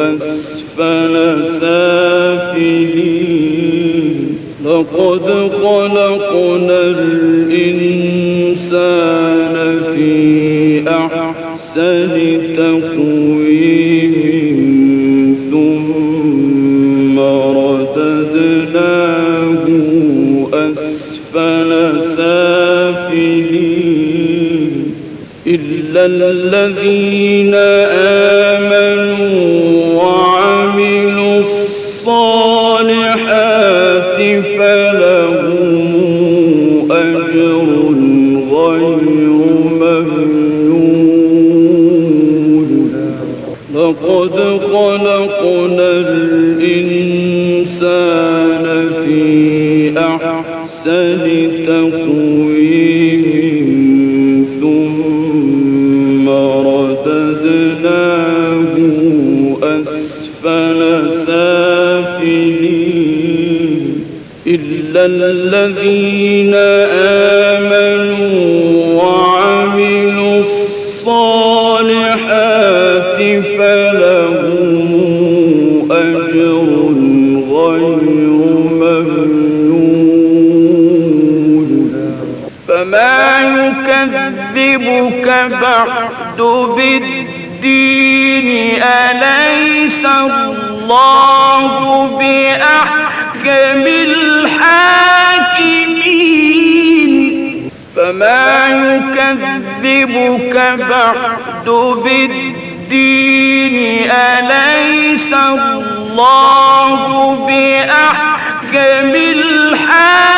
أسفل سافلين. لقد خلقنا الإنسان في أحسن تقويم. ثم رددناه أسفل سافلين. إلا الذين آمنوا الصالحات فلهم أجر غير ممنون. لقد خلقنا الإنسان في أحسن تقويم. إلا الذين آمنوا وعملوا الصالحات فلهم أجر غير ممنون. فما يكذبك بعد بالدين أليس فما يكذبك بعد بالدين أليس الله بأحكم الحاكمين؟